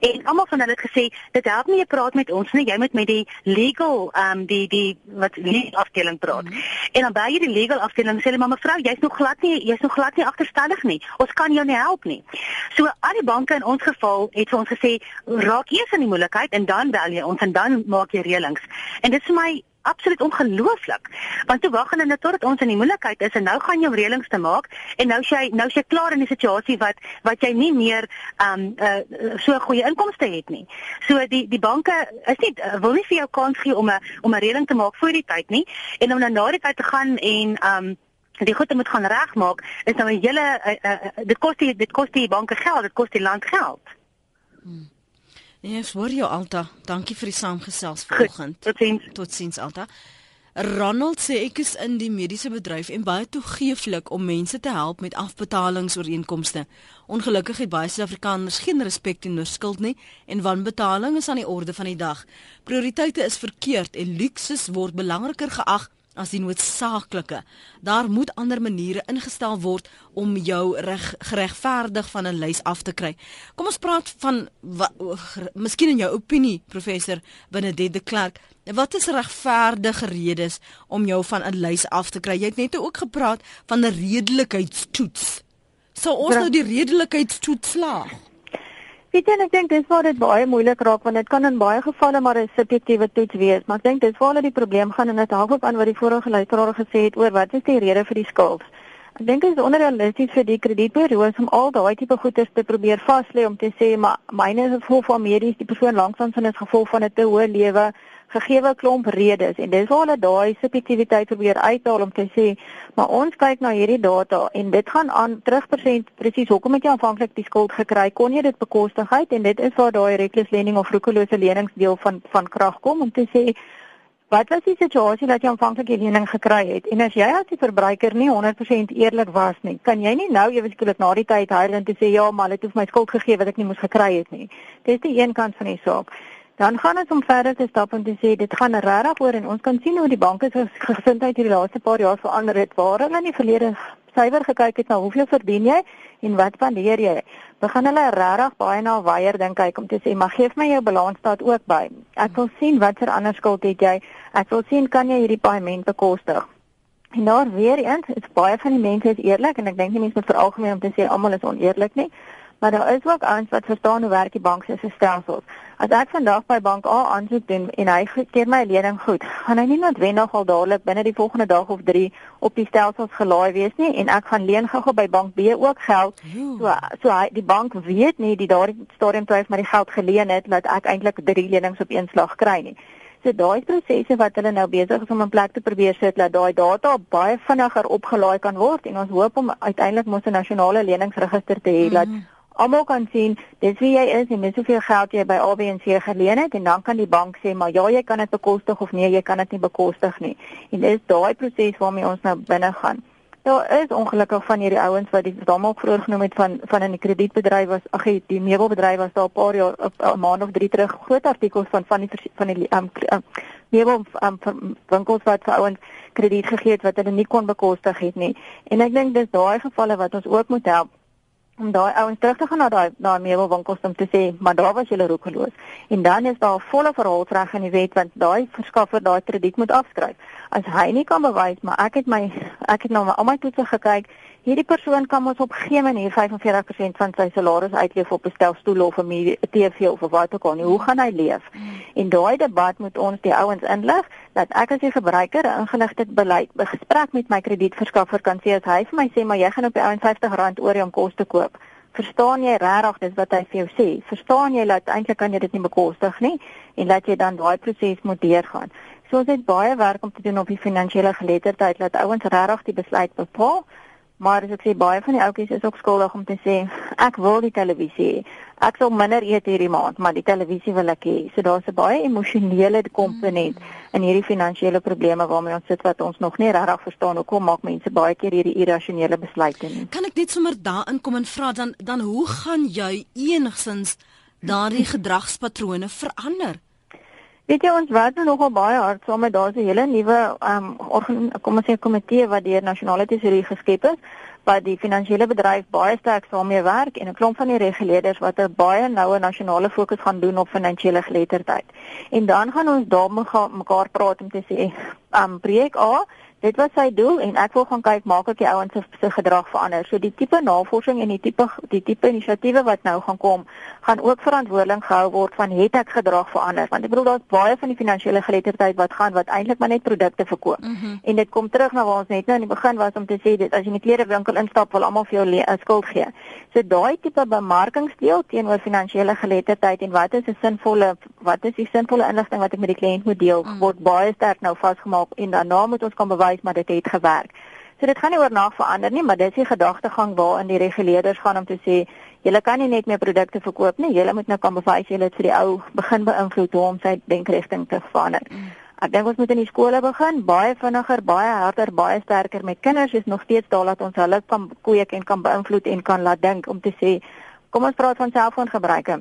En almal van hulle het gesê dit help nie jy praat met ons nie, jy moet met die legal ehm um, die die wat legal afdeling praat. Mm -hmm. En dan by hierdie legal afdeling sê hulle maar mevrou, jy's nog glad nie jy's nog glad nie agterstallig nie. Ons kan jou nie help nie. So al die banke in ons geval het vir ons gesê raak eers in die moeilikheid en dan bel jy ons en dan maak jy reëlings. En dit is vir my absoluut ongelooflik. Want toe wag hulle net totdat ons in die moeilikheid is en nou gaan jy reëlings te maak en nou jy nou jy klaar in die situasie wat wat jy nie meer um uh, so goeie inkomste het nie. So die die banke is nie uh, wil nie vir jou kans gee om 'n om 'n reëling te maak voor die tyd nie en om nou na die tyd te gaan en um die goede moet gaan regmaak is nou 'n hele uh, uh, dit kos die dit kos die banke geld, dit kos die land geld. Hmm. Ek hoor jou Alta. Dankie vir die saamgesels vanoggend. Totsiens. Totsiens Alta. Ronald sê ek is in die mediese bedryf en baie toegeeflik om mense te help met afbetalingsooreenkomste. Ongelukkig het baie Suid-Afrikaners geen respek teenoor skuld nie en wanbetaling is aan die orde van die dag. Prioriteite is verkeerd en luksus word belangriker geag as die noodsaaklike. Daar moet ander maniere ingestel word om jou reg geregverdig van 'n lys af te kry. Kom ons praat van miskien in jou opinie professor Benedette de Klerk, wat is regverdige redes om jou van 'n lys af te kry? Jy het net ook gepraat van 'n redelikheidstoets. Sou ons nou die redelikheidstoets slaag? Weet jy, ek dink dis waar dit baie moeilik raak want dit kan in baie gevalle maar 'n subjektiewe toets wees, maar ek dink dis waar die probleem gaan en dit hang ook aan wat die vorige luisteraar gesê het oor wat is die rede vir die skuld. Ek dink dit is onrealisties vir die kredietburo's om al daai tipe goederes te probeer vas lê om te sê maar myne is gevolg van medies, die persoon langs ons het gevolg van 'n te hoë lewe gegeewe klomp redes en dis waar hulle daai subjektiwiteit probeer uithaal om te sê maar ons kyk na hierdie data en dit gaan aan terugpersent presies hoekom het jy aanvanklik die skuld gekry? Kon jy dit bekostig uit? En dit is waar daai reckless lending of roekelose leningsdeel van van krag kom om te sê wat was die situasie dat jy aanvanklik die lening gekry het? En as jy as die verbruiker nie 100% eerlik was nie kan jy nie nou ewe skielik na die tyd huil en sê ja maar hulle het my skuld gegee wat ek nie moes gekry het nie. Dis die een kant van die saak dan gaan ons om verder te stap en te sê dit gaan regtig oor en ons kan sien hoe die banke se gesindheid hierdie laaste paar jaar verander het. Waar hulle in die verlede suiwer gekyk het na hoeveel verdien jy en wat spandeer jy, begin hulle regtig baie na weier dink kyk om te sê maar gee my jou balansstaat ook by. Ek wil sien watter ander skuld het jy. Ek wil sien kan jy hierdie paaiement bekostig. En daar weer eens, is baie van die mense is eerlik en ek dink nie mense moet veralgemeen om te sê almal is oneerlik nie maar daar is ook ouens wat verstaan hoe werk die bank se stelsels. As ek vandag by bank A aansoek doen en hy gee my lening goed, gaan hy nie noodwendig al dadelik binne die volgende dag of 3 op die stelsels gelaai wees nie en ek gaan leen gou by bank B ook geld. So so hy die bank weet nie die daardie stadium toe hy my die geld geleen het dat ek eintlik drie lenings op een slag kry nie. So daai prosesse wat hulle nou besig is om in plek te probeer sit dat daai data baie vinniger opgelaai kan word en ons hoop om uiteindelik mos 'n nasionale leningsregister te hê dat mm almal kan sien dis wie jy is en dis hoeveel geld jy by ABNC geleen het en dan kan die bank sê maar ja jy kan dit bekostig of nee jy kan dit nie bekostig nie. En dis daai proses waarmee ons nou binne gaan. Daar is ongelukkig van hierdie ouens wat die dalk vroeër genoem het van van in die kredietbedryf was ag die meubelbedryf was daar 'n paar jaar 'n maand of 3 terug groot artikels van van die van die um, um, meubel um, winkels wat vir ouens krediet gegee het wat hulle nie kon bekostig het nie. En ek dink dis daai gevalle wat ons ook moet help om daai ouens terug te gaan na daai na meubelwinkels om te sê maar daar was julle roekeloos. En dan is daar volle verhaalreg in die wet want daai verskaffer daai krediet moet afskryf. As hy nie kan bewys maar ek het my ek het nou al my toetse gekyk hierdie persoon kan mos op geen manier 45% van sy salaris uitleef op 'n stel stoele of 'n TV of wat ook al nie hoe gaan hy leef en daai debat moet ons die ouens inlig dat ek as 'n gebruiker 'n ingeligte beleid gesprek met my kredietverskaffer kan sê as hy vir my sê maar jy gaan op die ou R50 oor jou kos te koop. Verstaan jy regtig dis wat hy vir jou sê? Verstaan jy dat eintlik kan jy dit nie bekostig nie en dat jy dan daai proses moet deurgaan. So ons het baie werk om te doen op die finansiële geletterdheid dat ouens regtig die besluit bepaal. Maar as ek sê baie van die ouetjies is ook skuldig om te sê ek wil die televisie hê. Ek sal minder eet hierdie maand, maar die televisie wil ek hê. So daar's 'n baie emosionele komponent in hierdie finansiële probleme waarmee ons sit wat ons nog nie regtig verstaan hoekom maak mense baie keer hierdie irrasionele besluite nie. Kan ek net sommer daarin kom en vra dan dan hoe gaan jy enigsins daardie gedragspatrone verander? Weet jy ons werk nou nogal baie hard saam met daar's 'n hele nuwe ehm um, kom ons sê komitee wat deur nasionale tesorie geskep is wat die finansiële bedryf baie sterk saamee werk en 'n klomp van die reguleerders wat 'n baie noue nasionale fokus gaan doen op finansiële geletterdheid. En dan gaan ons daarmee mekaar praat om te sê, ehm um, projek A dit was sy doel en ek wil gaan kyk maak ek die ouens se gedrag verander. So die tipe navorsing en die tipe die tipe inisiatiewe wat nou gaan kom, gaan ook verantwoordelik gehou word van het ek gedrag verander? Want ek bedoel daar's baie van die finansiële geletterdheid wat gaan wat eintlik maar net produkte verkoop. Mm -hmm. En dit kom terug na waar ons net nou in die begin was om te sê dit as jy in 'n klerewinkel instap wil almal vir jou 'n skuld gee. So daai tipe bemarkingsdeel teenoor finansiële geletterdheid en wat is 'n sinvolle wat is die sinvolle inligting wat ek met die kliënt moet deel mm. word baie sterk nou vasgemaak en daarna moet ons kan bewys bewys maar dit het gewerk. So dit gaan nie oornag verander nie, maar dis die gedagtegang waarin die reguleerders gaan om te sê julle kan nie net meer produkte verkoop nie, julle moet nou kan bewys julle het vir die ou begin beïnvloed hoe om sy denkrigting te verander. Mm. Ek dink ons moet in die skole begin, baie vinniger, baie harder, baie sterker met kinders is nog steeds daar dat ons hulle kan kweek en kan beïnvloed en kan laat dink om te sê kom ons praat van selfoongebruik.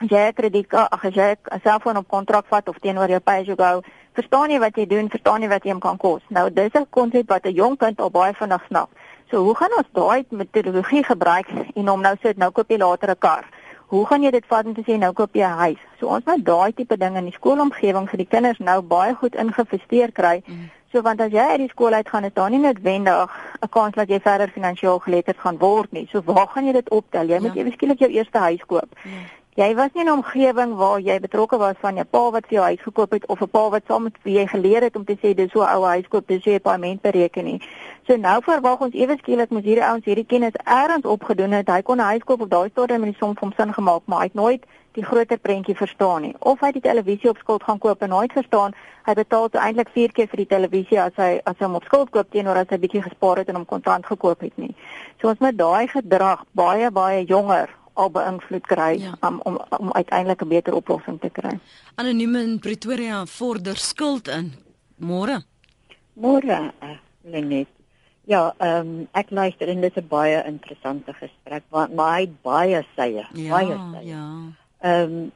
As jy 'n kredietkaart, ag as jy 'n selfoon op kontrak vat of teenoor jou pay as you go, verstaan jy wat jy doen, verstaan jy wat jy hom kan kos. Nou dis 'n konsep wat 'n jong kind al baie vinnig snap. So hoe gaan ons daai metodologie gebruik en hom nou sê nou koop jy later 'n kar? Hoe gaan jy dit vat om te sê nou koop jy 'n huis? So ons moet daai tipe ding in die skoolomgewing vir die kinders nou baie goed ingevesteer kry. Mm. So want as jy uit die skool uit gaan, is daar nie noodwendig 'n kans dat jy verder finansiëel geletterd gaan word nie. So waar gaan jy dit optel? Jy moet ja. ewe skielik jou eerste huis koop. Ja. Jy was nie in 'n omgewing waar jy betrokke was van 'n pa wat vir jou huis gekoop het of 'n pa wat saam met wie jy geleer het om te sê dis 'n ou huis koop, dis jy 'n paaiement bereken nie. So nou verwag ons ewe skielik moet hierdie ouens hierdie kennis ergens opgedoen het. Hy kon 'n huis koop op daai stadium met die som van sin gemaak, maar hy het nooit die groter prentjie verstaan nie. Of hy die televisie op skuld gaan koop en nooit verstaan hy betaal eintlik 4 keer vir die televisie as hy as hy hom op skuld koop teenoor as hy bietjie gespaar het en hom kontant gekoop het nie. So ons moet daai gedrag baie baie jonger al beïnvloed kry ja. um, om om uiteindelik 'n beter oplossing te kry. Anoniem in Pretoria vorder skuld in. Môre. Môre, uh, Lenet. Ja, ehm um, ek luister en dit is 'n baie interessante gesprek want my baie sye, ja, baie sye. Ja. Ehm um,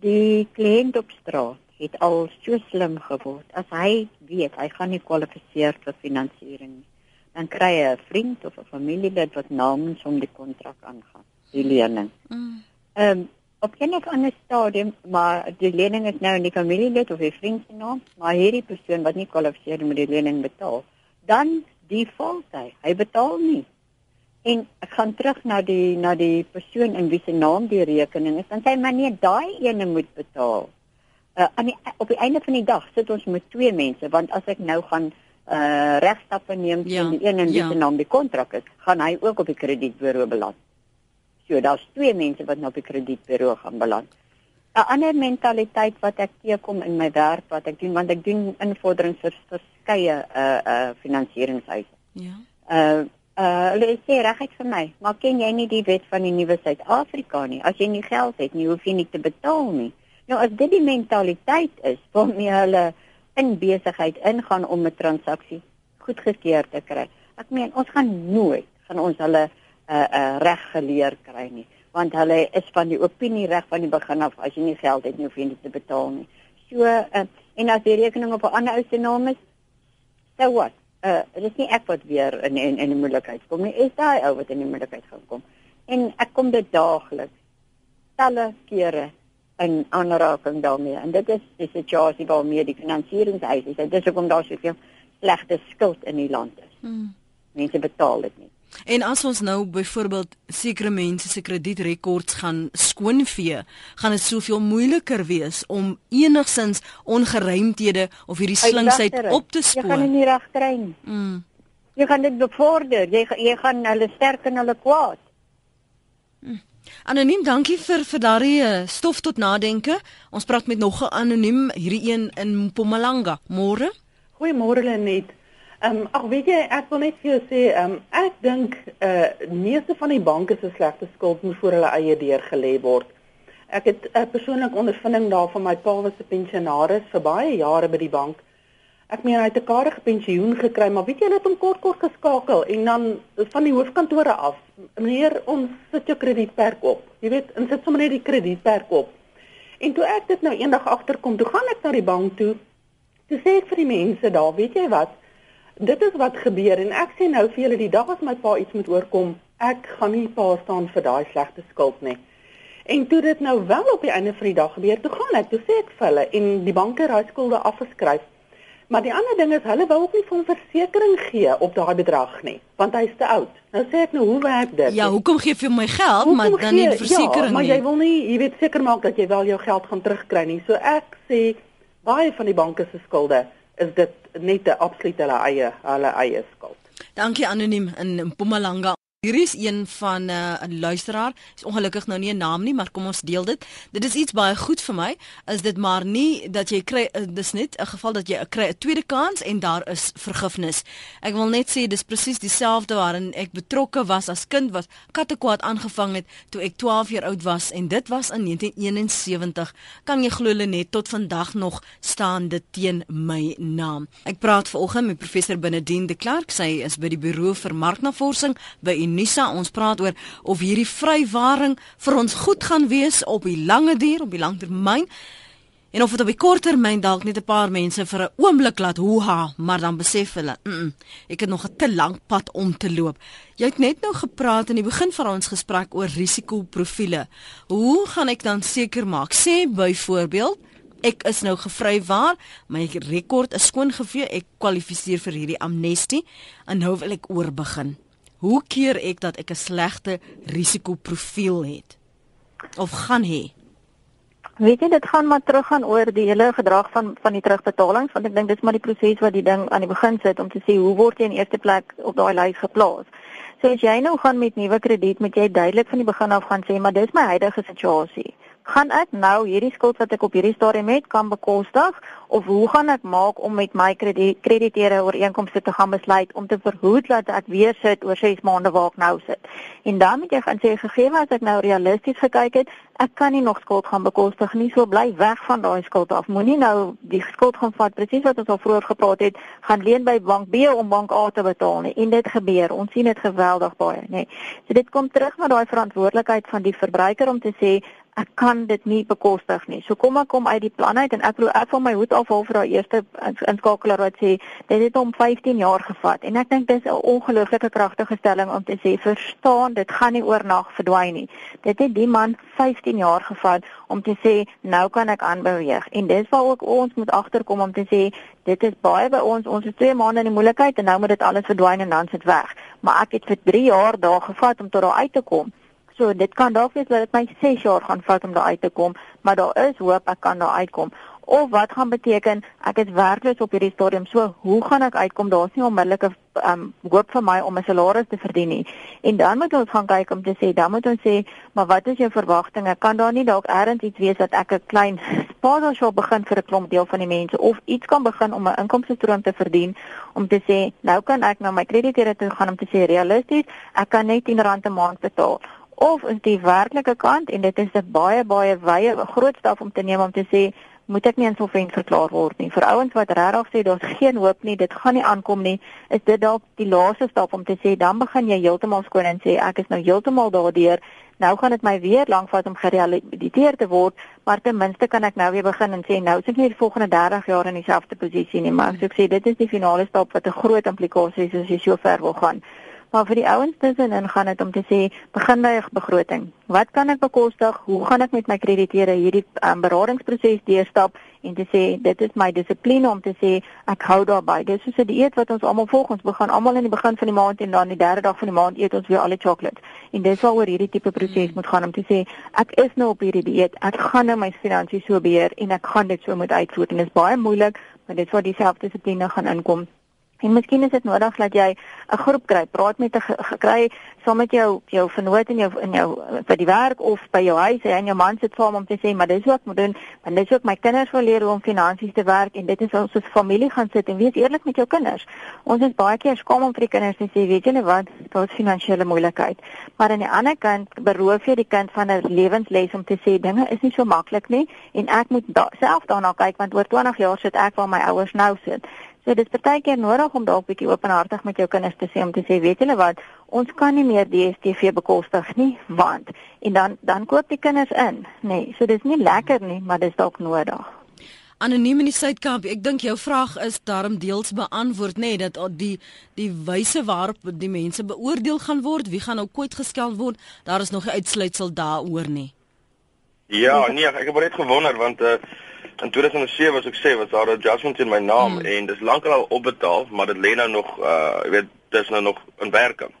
die kliënt op straat het al so slim geword. As hy weet hy gaan nie kwalifiseer vir finansiering nie, dan kry hy 'n vriend of 'n familielid wat namens hom die kontrak aangaan die lening. Mm. Ehm um, op 'n of ander stadium, maar die lening is nou in die familielid of die vriend se naam, maar hierdie persoon wat nie kwalifiseer met die lening betaal, dan die fault hy. Hy betaal nie. En ek gaan terug na die na die persoon in wie se naam die rekening is, dan sê hy maar nee, daai ene moet betaal. Uh, aan die, op die einde van die dag sit ons met twee mense want as ek nou gaan uh regstappe neem teen ja, die een en wie ja. naam die kontrak is, gaan hy ook op die kredietburo beland. So daar's twee mense wat nou op die kredietburo gaan beland. 'n Ander mentaliteit wat ek teekom in my werk wat ek doen want ek doen invorderings vir verskeie uh uh finansieringshuise. Ja. Uh uh hulle sê regtig vir my, maar ken jy nie die wet van die nuwe Suid-Afrika nie? As jy nie geld het nie, hoef jy nie te betaal nie. Nou as dit die mentaliteit is waarmee hulle in besigheid ingaan om 'n transaksie goedgekeur te kry. Ek meen ons gaan nooit gaan ons hulle uh, uh, reg geleer kry nie want hulle is van die opinie reg van die begin af as jy nie geld het nie hoef jy nie te betaal nie. So uh, en as die rekening op 'n ander ou se naam is, so wat? Uh dit is nie ek wat weer in in in die moeilikheid kom nie, is daai ou wat in die moeilikheid gaan kom. En ek kom dit daagliks talle kere in aanraking daarmee en dit is die situasie waarmee die finansieringseise is. Dit is hoekom daar soveel slegte skuld in die land is. Hmm. Mense betaal dit nie. En as ons nou byvoorbeeld sekere mense se kredietrekords gaan skoonvee, gaan dit soveel moeiliker wees om enigsins ongeruimthede of hierdie slinksheid op te spoor. Jy gaan nie reg kry nie. Mm. Jy gaan dit bevorder. Jy jy gaan hulle sterk en hulle kwaad. Mm. Anoniem, dankie vir vir daardie uh, stof tot nadenke. Ons praat met nog 'n anoniem, hierdie een in Mpumalanga. Môre? Goeiemôre Lenet. Ehm um, ag weet jy ek wil net vir jou sê ehm um, ek dink eh uh, meeste van die banke se slegte skuld moet voor hulle eie deur gelê word. Ek het 'n uh, persoonlike ondervinding daarvan my pa was 'n pensionaris vir baie jare by die bank. Ek meen hy het 'n karige pensioen gekry, maar weet jy hulle het hom kort kort geskakel en dan van die hoofkantore af. Meneer, ons sit jou kredietperk op. Jy weet, ons sit sommer net die kredietperk op. En toe ek dit nou eendag agterkom, toe gaan ek na die bank toe. Toe sê ek vir die mense daar, weet jy wat? Dit is wat gebeur en ek sê nou vir julle die dag as my pa iets moet oorkom, ek gaan nie pa staan vir daai slegte skuld nie. En toe dit nou wel op die einde van die dag gebeur, toe gaan ek, toe sê ek vir hulle en die banke raai skulde afgeskryf. Maar die ander ding is hulle wou ook nie van versekerings gee op daai bedrag nie, want hy's te oud. Nou sê ek nou hoe werk dit? Ja, hoekom gee jy my geld, hoekom maar dan nie die versekerings ja, nie? Maar jy wil nie, jy weet seker maak dat jy wel jou geld gaan terugkry nie. So ek sê baie van die banke se skulde is dit net 'n absolute hulle eie hulle eie skuld. Dankie anoniem in Mpumalanga. Hier is een van uh, 'n luisteraar. Is ongelukkig nou nie 'n naam nie, maar kom ons deel dit. Dit is iets baie goed vir my. Is dit maar nie dat jy kry uh, dis net 'n geval dat jy kry 'n tweede kans en daar is vergifnis. Ek wil net sê dis presies dieselfde waarin ek betrokke was as kind wat kattekwaad aangevang het toe ek 12 jaar oud was en dit was in 1971. Kan jy glo net tot vandag nog staan dit teen my naam. Ek praat vanoggend met professor Benedien de Klerk. Sy is by die Buro vir Marknavorsing by Unisa. Ons praat oor of hierdie vrywaring vir ons goed gaan wees op die lange duur, op die langtermyn. En of dit op die korttermyn dalk net 'n paar mense vir 'n oomblik laat hoeha, maar dan besef hulle, mm ek het nog 'n te lank pad om te loop. Jy het net nou gepraat in die begin van ons gesprek oor risikoprofiele. Hoe gaan ek dan seker maak? Sê byvoorbeeld Ek is nou gevrywaar, my rekord is skoon gevee, ek kwalifiseer vir hierdie amnestie en nou wil ek oorbegin. Hoe keer ek dat ek 'n slegte risikoprofiel het of gaan hê? Weet jy dit gaan maar terug gaan oor die hele gedrag van van die terugbetalings want ek dink dis maar die proses wat die ding aan die begin sit om te sê hoe word jy in eerste plek op daai lys geplaas. So as jy nou gaan met nuwe krediet, moet jy duidelik van die begin af gaan sê maar dis my huidige situasie gaan ek nou hierdie skuld wat ek op hierdie stadium het kan bekostig of hoe gaan ek maak om met my krediteure ooreenkomste te gaan besluit om te verhoed dat ek weer sit oor 6 maande waar ek nou sit. En dan moet jy gaan sê gegee as ek nou realisties gekyk het, ek kan nie nog skuld gaan bekostig nie, so bly weg van daai skuld af. Moenie nou die skuld gaan vat presies wat ons al vroeër gepraat het, gaan leen by bank B om bank A te betaal nie. En dit gebeur. Ons sien dit geweldig baie, nê. So dit kom terug na daai verantwoordelikheid van die verbruiker om te sê ek kan dit nie bekostig nie. So kom ek kom uit die plan uit en ek glo ek van my hoed af vir daai eerste inskakelaar wat sê dit het hom 15 jaar gevat en ek dink dis 'n ongelooflike kragtige stelling om te sê verstaan dit gaan nie oornag verdwyn nie. Dit het die man 15 jaar gevat om te sê nou kan ek aanbeweeg en dis waar ook ons moet agterkom om te sê dit is baie by ons ons is 2 maande in die moeilikheid en nou moet dit alles verdwyn en dan sit weg. Maar ek het vir 3 jaar daar gevat om tot daar uit te kom. So dit kan dalk wees dat dit my 6 jaar gaan vat om daar uit te kom, maar daar is hoop ek kan daar uitkom. Of wat gaan beteken ek is werkloos op hierdie stadium. So hoe gaan ek uitkom? Daar's nie onmiddellike um hoop vir my om 'n salaris te verdien nie. En dan moet ons gaan kyk om te sê, dan moet ons sê, maar wat is jou verwagtinge? Kan daar nie dalk ergens iets wees dat ek 'n klein spaarshop begin vir 'n klomp deel van die mense of iets kan begin om 'n inkomste stroom te verdien om te sê, nou kan ek na my krediteure toe gaan om te sê realisties, ek kan net R10 'n maand betaal of is die werklike kant en dit is 'n baie baie wye groot stap om te neem om te sê moet ek nie insolvent verklaar word nie. Vir ouens wat regtig sê daar's geen hoop nie, dit gaan nie aankom nie, is dit dalk die laaste stap om te sê dan begin jy heeltemal skoon en sê ek is nou heeltemal daardeur. Nou gaan dit my weer lank vat om gerehabiliteer te word, maar ten minste kan ek nou weer begin en sê nou is ek nie die volgende 30 jaar in dieselfde posisie nie, maar so ek sê dit is die finale stap wat 'n groot implikasie is as jy so ver wil gaan. Maar vir die ouens tussenin gaan dit om te sê begin by 'n begroting. Wat kan ek bekostig? Hoe gaan ek met my krediteure hierdie um, beradingsproses deurstap en te sê dit is my dissipline om te sê ek hou daarby. Dis soos 'n dieet wat ons almal volg. Ons begin almal in die begin van die maand en dan die derde dag van die maand eet ons weer al die chocolates. En dis waaroor hierdie tipe proses moet gaan om te sê ek is nou op hierdie dieet. Ek gaan nou my finansies so beheer en ek gaan dit so moet uitvoer. En dit is baie moeilik, maar dit is waar die selfdissipline gaan inkom En miskien is dit nodig dat jy 'n groep kry, praat met 'n gekry saam met jou jou vernoot in jou in jou by die werk of by jou huis en jou man sit saam om te sê maar dis wat ek moet doen, want dis ook my kinders wil leer hoe om finansies te werk en dit is ons as familie gaan sit en wees eerlik met jou kinders. Ons is baie keer skaam om vir die kinders te sê, weet julle wat, daar's finansiële moeilikheid. Maar aan die ander kant beroof jy die kind van 'n lewensles om te sê dinge is nie so maklik nie en ek moet da self daarna kyk want oor 20 jaar sit ek waar my ouers nou sit. So dit is baie keer nodig om dalk bietjie openhartig met jou kinders te sê om te sê, weet julle wat, ons kan nie meer DStv bekostig nie, want en dan dan koop die kinders in, nê. Nee, so dis nie lekker nie, maar dis dalk nodig. Anoniem in die Suidkamp, ek dink jou vraag is daarom deels beantwoord nê nee, dat die die wyse waarop die mense beoordeel gaan word, wie gaan nou ooit geskel word, daar is nog 'n uitsluitsel daaroor nie. Ja, nee, ek het net gewonder want uh in 2007 was ek sê was daar 'n adjustment in my naam mm. en dis lankal al opbetaal, maar dit lê nou nog uh jy weet dis nou nog in werking.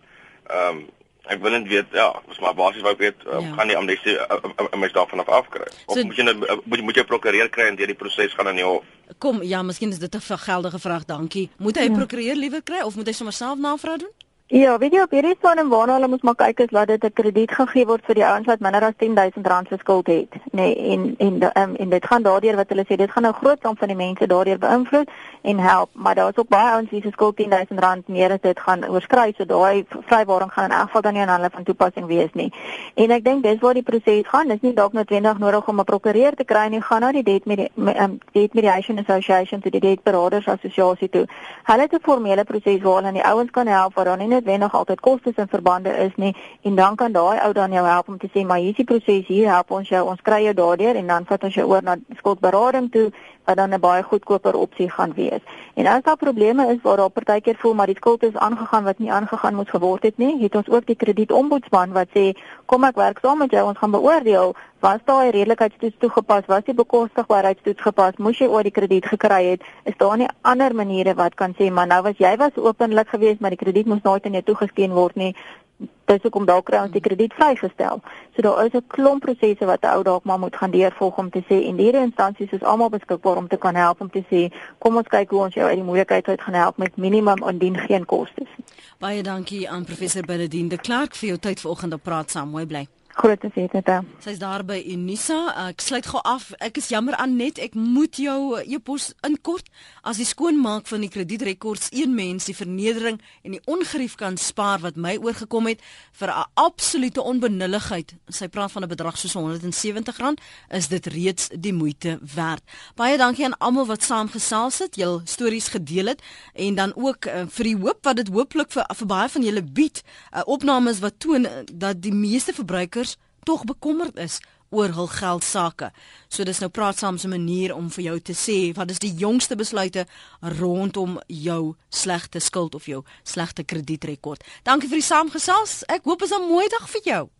Ehm um, ek wil net weet ja, dis maar basies wou ek weet um, ja. gaan die amnestie uh, uh, uh, my staaf vanaf afkry. Of so, moet jy nou moet, moet jy prokureur kry en deur die proses gaan in die hof? Kom, ja, miskien is dit 'n geldige vraag, dankie. Moet hy ja. prokureur liewer kry of moet hy sommer self navraag doen? Ja, weet jy op hierdie en waarna hulle moet maar kyk is dat dit 'n krediet gegee word vir die ouens wat minder as R10000 se skuld het, nê, nee, en en um, en dit gaan daardeur wat hulle sê, dit gaan nou groot klomp van die mense daardeur beïnvloed en help, maar daar's ook baie ouens wie se skuld R10000 meer as dit gaan oorskry, so daai vrywaring gaan in elk geval dan nie aan hulle van toepassing wees nie. En ek dink dis waar die proses gaan, dis nie dalk noodwendig nodig om 'n prokureur te kry nie, gaan na die Debt Medi um, Debt Mediation Association toe die Debt Beraders Assosiasie toe. Hulle het 'n formele proses waar hulle die ouens kan help waar dan nie noodwendig altyd kostes in verbande is nie en dan kan daai ou dan jou help om te sê maar hier is die proses hier help ons jou ons kry jou daardeur en dan vat ons jou oor na skuldberading toe wat dan 'n baie goedkoper opsie gaan wees. En as daar probleme is waar daar partykeer voel maar die skuld is aangegaan wat nie aangegaan moes geword het nie, het ons ook die kredietombudsman wat sê kom ek werk saam met jou ons gaan beoordeel was daai redelikheidstoets toegepas, was die bekostigbaarheidstoets gepas, moes jy oor die krediet gekry het, is daar nie ander maniere wat kan sê maar nou was jy was openlik geweest maar die krediet moes nooit aan jou toegeskeen word nie dis hoekom dalk kry ons die krediet vrygestel. So daar is 'n klomp prosesse wat 'n ou dalk maar moet gaan deurvolg om te sê en hierdie instansies is almal beskikbaar om te kan help om te sê kom ons kyk hoe ons jou uit die moeilikheid uit gaan help met minimum indien geen kostes. Baie dankie aan professor Benedine de Klerk vir jou tyd vanoggend op praat saam. Mooi bly. Groot sien dit. Sy's daar by Unisa. Ek sluit gou af. Ek is jammer aan net ek moet jou e-pos inkort. As die skoonmaak van die kredietrekords een mens die vernedering en die ongerief kan spaar wat my oorgekom het vir 'n absolute onbenulligheid. Sy praat van 'n bedrag soos R170, is dit reeds die moeite werd. Baie dankie aan almal wat saamgesels het, jul stories gedeel het en dan ook uh, vir die hoop wat dit hooplik vir, vir baie van julle bied. Uh, opnames wat toon uh, dat die meeste verbruikers tog bekommerd is oor hul geld sake. So dis nou praat saam 'n manier om vir jou te sê wat is die jongste besluite rondom jou slegte skuld of jou slegte kredietrekord. Dankie vir die saamgesels. Ek hoop is 'n mooi dag vir jou.